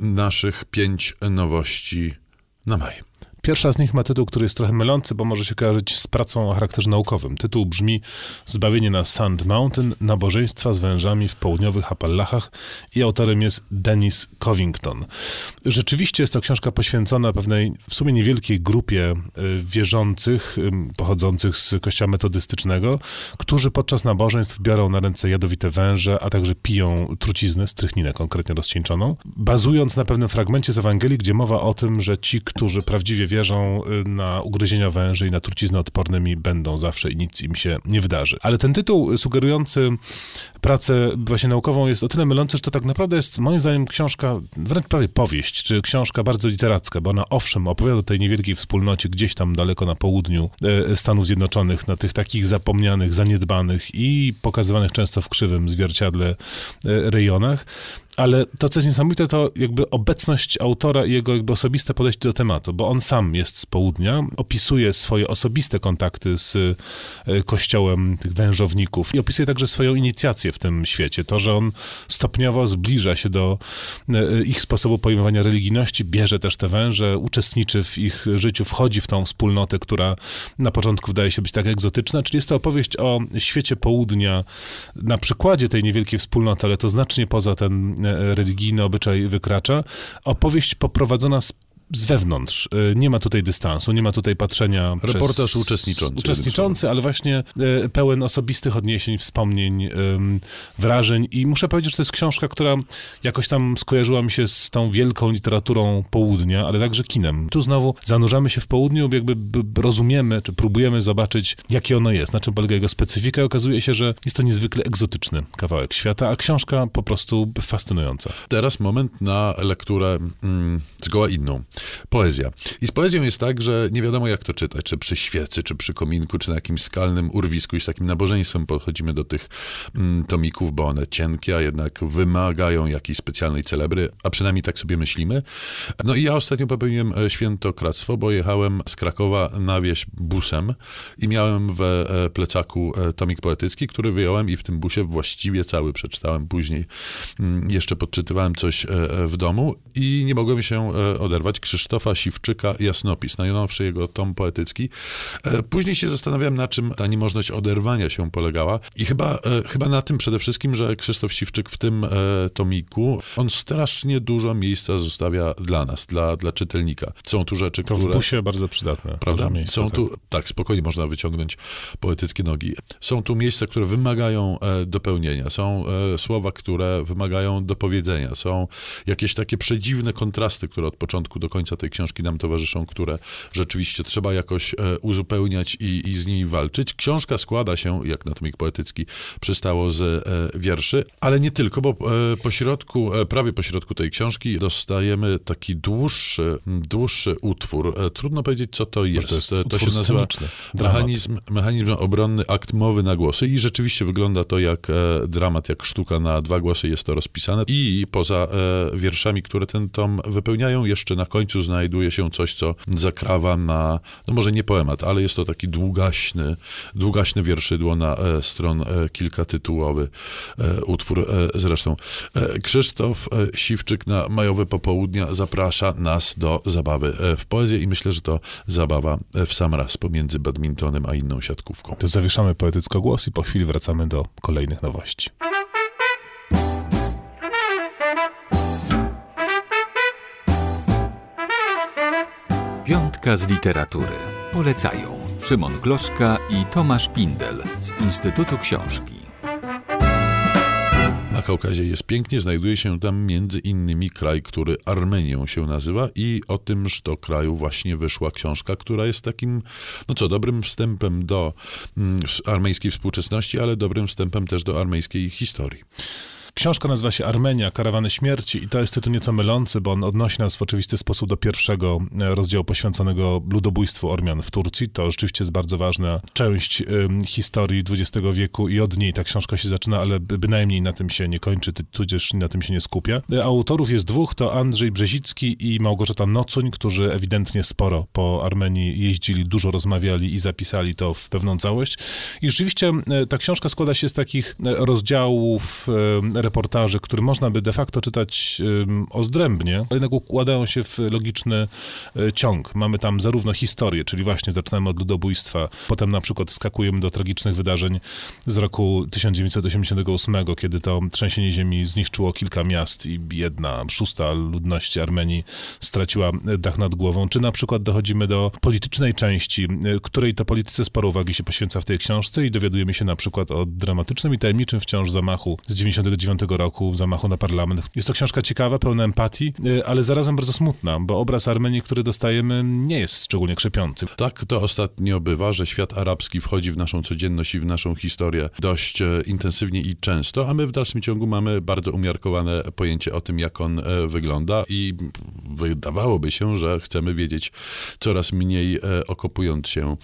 naszych pięć nowości na maj. Pierwsza z nich ma tytuł, który jest trochę mylący, bo może się kojarzyć z pracą o charakterze naukowym. Tytuł brzmi Zbawienie na Sand Mountain, nabożeństwa z wężami w południowych Appalachach i autorem jest Dennis Covington. Rzeczywiście jest to książka poświęcona pewnej w sumie niewielkiej grupie y, wierzących pochodzących z kościoła metodystycznego, którzy podczas nabożeństw biorą na ręce jadowite węże, a także piją truciznę, strychninę konkretnie rozcieńczoną, bazując na pewnym fragmencie z Ewangelii, gdzie mowa o tym, że ci, którzy prawdziwie wierzą y, na ugryzienia węży i na trucizny odpornymi będą zawsze i nic im się nie wydarzy. Ale ten tytuł sugerujący pracę właśnie naukową jest o tyle mylący, że to tak naprawdę jest moim zdaniem książka, wręcz prawie powieść, czy książka bardzo literacka, bo ona owszem opowiada o tej niewielkiej wspólnocie gdzieś tam daleko na południu e, Stanów Zjednoczonych, na tych takich zapomnianych, zaniedbanych i pokazywanych często w krzywym zwierciadle e, rejonach, ale to, co jest niesamowite, to jakby obecność autora i jego jakby osobiste podejście do tematu, bo on sam jest z południa, opisuje swoje osobiste kontakty z e, kościołem tych wężowników i opisuje także swoją inicjację w tym świecie. To, że on stopniowo zbliża się do e, ich sposobu pojmowania religijności, bierze też te węże, uczestniczy w ich życiu, wchodzi w tą wspólnotę, która na początku wydaje się być tak egzotyczna, czyli jest to opowieść o świecie południa na przykładzie tej niewielkiej wspólnoty, ale to znacznie poza ten E, religijny obyczaj wykracza. Opowieść poprowadzona z z wewnątrz. E, nie ma tutaj dystansu, nie ma tutaj patrzenia. Reportaż przez... uczestniczący. Uczestniczący, ale właśnie e, pełen osobistych odniesień, wspomnień, wrażeń. I muszę powiedzieć, że to jest książka, która jakoś tam skojarzyła mi się z tą wielką literaturą południa, ale także kinem. Tu znowu zanurzamy się w południu, jakby rozumiemy, czy próbujemy zobaczyć, jakie ono jest, na czym polega jego specyfika. I okazuje się, że jest to niezwykle egzotyczny kawałek świata, a książka po prostu fascynująca. Teraz moment na lekturę mm, zgoła inną. Poezja. I z poezją jest tak, że nie wiadomo jak to czytać, czy przy świecy, czy przy kominku, czy na jakimś skalnym urwisku i z takim nabożeństwem podchodzimy do tych mm, tomików, bo one cienkie, a jednak wymagają jakiejś specjalnej celebry, a przynajmniej tak sobie myślimy. No i ja ostatnio popełniłem e, świętokradztwo, bo jechałem z Krakowa na wieś busem i miałem w e, plecaku e, tomik poetycki, który wyjąłem i w tym busie właściwie cały przeczytałem później. Mm, jeszcze podczytywałem coś w domu i nie mogłem się oderwać. Krzysztofa Siwczyka Jasnopis, najnowszy jego tom poetycki. E, później się zastanawiałem, na czym ta niemożność oderwania się polegała i chyba, e, chyba na tym przede wszystkim, że Krzysztof Siwczyk w tym e, tomiku, on strasznie dużo miejsca zostawia dla nas, dla, dla czytelnika. Są tu rzeczy, to które... w busie bardzo przydatne. Prawda? Miejsce, Są tu, tak. tak, spokojnie można wyciągnąć poetyckie nogi. Są tu miejsca, które wymagają dopełnienia. Są słowa, które wymagają dopowiedzenia. Są jakieś takie przedziwne kontrasty, które od początku do końca tej książki nam towarzyszą, które rzeczywiście trzeba jakoś e, uzupełniać i, i z nimi walczyć. Książka składa się, jak na tomik poetycki przystało, z e, wierszy, ale nie tylko, bo e, po środku, prawie po środku tej książki dostajemy taki dłuższy, dłuższy utwór. Trudno powiedzieć, co to jest. To, jest to się nazywa mechanizm, mechanizm obronny, akt mowy na głosy i rzeczywiście wygląda to jak dramat, jak sztuka na dwa głosy jest to rozpisane i poza wierszami, które ten tom wypełniają, jeszcze na końcu znajduje się coś, co zakrawa na, no może nie poemat, ale jest to taki długaśny, długaśne wierszydło na e, stron e, kilkatytułowy e, utwór e, zresztą. E, Krzysztof e, Siwczyk na majowe popołudnia zaprasza nas do zabawy w poezję i myślę, że to zabawa w sam raz pomiędzy badmintonem a inną siatkówką. To zawieszamy poetycko głos i po chwili wracamy do kolejnych nowości. Piątka z literatury. Polecają Szymon Gloszka i Tomasz Pindel z Instytutu Książki. Na Kaukazie jest pięknie, znajduje się tam między innymi kraj, który Armenią się nazywa i o tymż to kraju właśnie wyszła książka, która jest takim, no co, dobrym wstępem do mm, armeńskiej współczesności, ale dobrym wstępem też do armeńskiej historii. Książka nazywa się Armenia, Karawany Śmierci i to jest tytuł nieco mylący, bo on odnosi nas w oczywisty sposób do pierwszego e, rozdziału poświęconego ludobójstwu Ormian w Turcji. To rzeczywiście jest bardzo ważna część historii XX wieku i od niej ta książka się zaczyna, ale bynajmniej na tym się nie kończy, tudzież na tym się nie skupia. E, autorów jest dwóch, to Andrzej Brzezicki i Małgorzata Nocuń, którzy ewidentnie sporo po Armenii jeździli, dużo rozmawiali i zapisali to w pewną całość. I rzeczywiście ta książka składa się z takich rozdziałów reportaży, które można by de facto czytać ozdrębnie, ale jednak układają się w logiczny y, ciąg. Mamy tam zarówno historię, czyli właśnie zaczynamy od ludobójstwa, potem na przykład skakujemy do tragicznych wydarzeń z roku 1988, kiedy to trzęsienie ziemi zniszczyło kilka miast i jedna szósta ludności Armenii straciła dach nad głową, czy na przykład dochodzimy do politycznej części, y, której to polityce sporo uwagi się poświęca w tej książce i dowiadujemy się na przykład o dramatycznym i tajemniczym wciąż zamachu z 99 roku, zamachu na parlament. Jest to książka ciekawa, pełna empatii, y, ale zarazem bardzo smutna, bo obraz Armenii, który dostajemy, nie jest szczególnie krzepiący. Tak to ostatnio bywa, że świat arabski wchodzi w naszą codzienność i w naszą historię dość e, intensywnie i często, a my w dalszym ciągu mamy bardzo umiarkowane pojęcie o tym, jak on e, wygląda i wydawałoby się, że chcemy wiedzieć coraz mniej, e, okopując się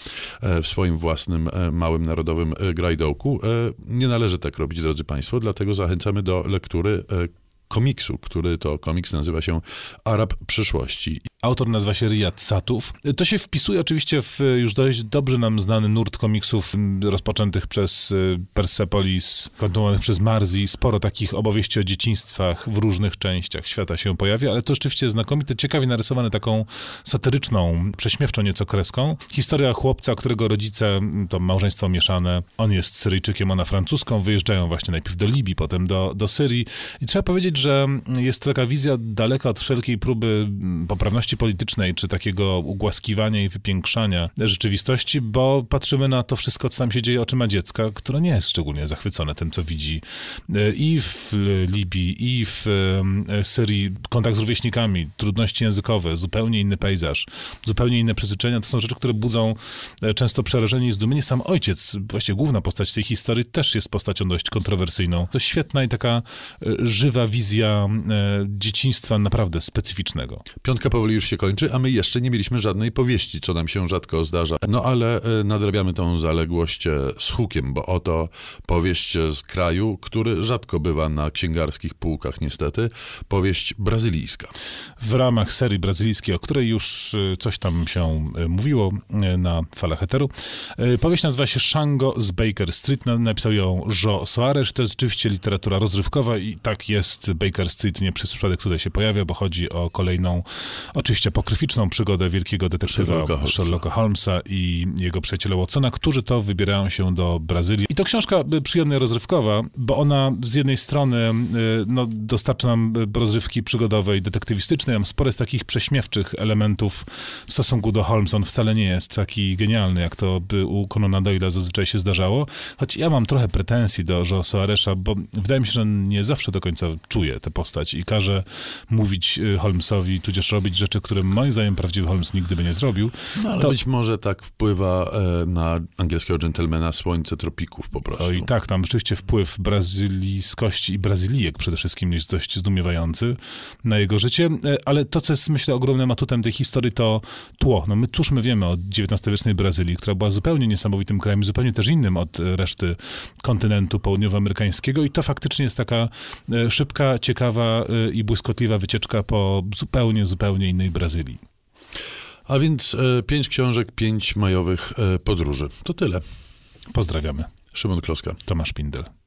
w swoim własnym małym narodowym grajdołku. Nie należy tak robić, drodzy Państwo, dlatego zachęcamy do lektury e, komiksu, który to komiks nazywa się Arab przyszłości. Autor nazywa się Riyad Satów. To się wpisuje oczywiście w już dość dobrze nam znany nurt komiksów rozpoczętych przez y, Persepolis, kontynuowanych przez Marzi. Sporo takich opowieści o dzieciństwach w różnych częściach świata się pojawia, ale to rzeczywiście znakomite, ciekawie narysowane taką satyryczną, prześmiewczą nieco kreską. Historia chłopca, którego rodzice to małżeństwo mieszane. On jest Syryjczykiem, ona francuską. Wyjeżdżają właśnie najpierw do Libii, potem do, do Syrii. I trzeba powiedzieć, że jest taka wizja daleka od wszelkiej próby poprawności politycznej, czy takiego ugłaskiwania i wypiększania rzeczywistości, bo patrzymy na to wszystko, co tam się dzieje oczyma dziecka, które nie jest szczególnie zachwycone tym, co widzi e, i w Libii, i w e, Syrii. Kontakt z rówieśnikami, trudności językowe, zupełnie inny pejzaż, zupełnie inne przyzwyczajenia. To są rzeczy, które budzą e, często przerażenie i zdumienie. Sam ojciec, właściwie główna postać tej historii, też jest postacią dość kontrowersyjną. To świetna i taka żywa wizja e, dzieciństwa naprawdę specyficznego. Piątka powoli już się kończy, a my jeszcze nie mieliśmy żadnej powieści, co nam się rzadko zdarza. No ale e, nadrabiamy tą zaległość e, z hukiem, bo oto powieść z kraju, który rzadko bywa na księgarskich półkach niestety, powieść brazylijska. w ramach serii brazylijskiej, o której już coś tam się mówiło na falach eteru. Powieść nazywa się Shango z Baker Street. Na- Napisał ją Jo Soares. To jest rzeczywiście literatura rozrywkowa i tak jest. Baker Street nie przez przypadek tutaj się pojawia, bo chodzi o kolejną, oczywiście pokryficzną przygodę wielkiego detektywa Sherlocka Holmesa. Sherlocka Holmesa i jego przyjaciela Watsona, którzy to wybierają się do Brazylii. I to książka y, przyjemna rozrywkowa, bo ona z jednej strony y, no, dostarcza nam y, rozrywki przygodowej, detektywistycznej, tam sporo jest takich prześmiewczych elementów w stosunku do Holmesa. On wcale nie jest taki genialny, jak to by u Conana Doyle'a zazwyczaj się zdarzało. Choć ja mam trochę pretensji do Jo Soaresza, bo wydaje mi się, że on nie zawsze do końca czuje tę postać i każe mówić y, Holmesowi, tudzież robić rzeczy, które moim zdaniem prawdziwy Holmes nigdy by nie zrobił. No ale To- być może tak wpływa e, na angielskiego dżentelmena słońce tropików po prostu. O i tak, tam rzeczywiście wpływ brazylijskości i brazylijek przede wszystkim jest dość zdumiewający na jego życie, E, ale to, co jest myślę ogromnym atutem tej historii, to tło. No my cóż my wiemy o XIX-wiecznej Brazylii, która była zupełnie niesamowitym krajem, zupełnie też innym od reszty kontynentu południowoamerykańskiego i to faktycznie jest taka e, szybka, ciekawa e, i błyskotliwa wycieczka po zupełnie, zupełnie innej Brazylii. A więc e, pięć książek, pięć majowych e, podróży. To tyle. Pozdrawiamy. Szymon Kloska. Tomasz Pindel.